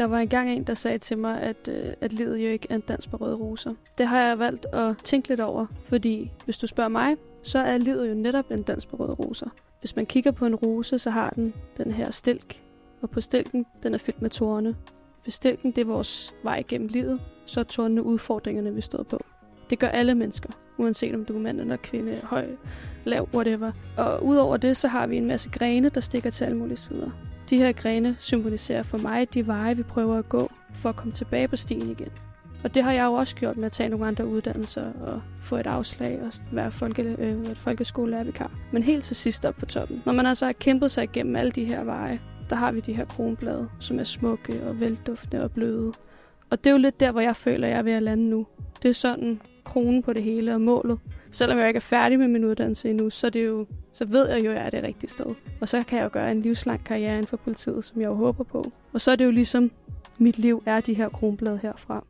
Der var engang en, der sagde til mig, at, øh, at livet jo ikke er en dans på røde roser. Det har jeg valgt at tænke lidt over, fordi hvis du spørger mig, så er livet jo netop en dans på røde roser. Hvis man kigger på en rose, så har den den her stilk, og på stilken, den er fyldt med tårne. Hvis stilken, det er vores vej gennem livet, så er tårnene udfordringerne, vi står på. Det gør alle mennesker, uanset om du er mand eller kvinde, høj, lav, whatever. Og udover det, så har vi en masse grene, der stikker til alle mulige sider. De her grene symboliserer for mig de veje, vi prøver at gå for at komme tilbage på stien igen. Og det har jeg jo også gjort med at tage nogle andre uddannelser og få et afslag og være folke, øh, folkeskolelærervikar. Men helt til sidst op på toppen. Når man altså har kæmpet sig igennem alle de her veje, der har vi de her kronblade, som er smukke og velduftende og bløde. Og det er jo lidt der, hvor jeg føler, jeg er ved at lande nu. Det er sådan kronen på det hele og målet. Selvom jeg ikke er færdig med min uddannelse endnu, så, det jo, så ved jeg jo, at jeg er det rigtige sted. Og så kan jeg jo gøre en livslang karriere inden for politiet, som jeg jo håber på. Og så er det jo ligesom, mit liv er de her kronblade herfra.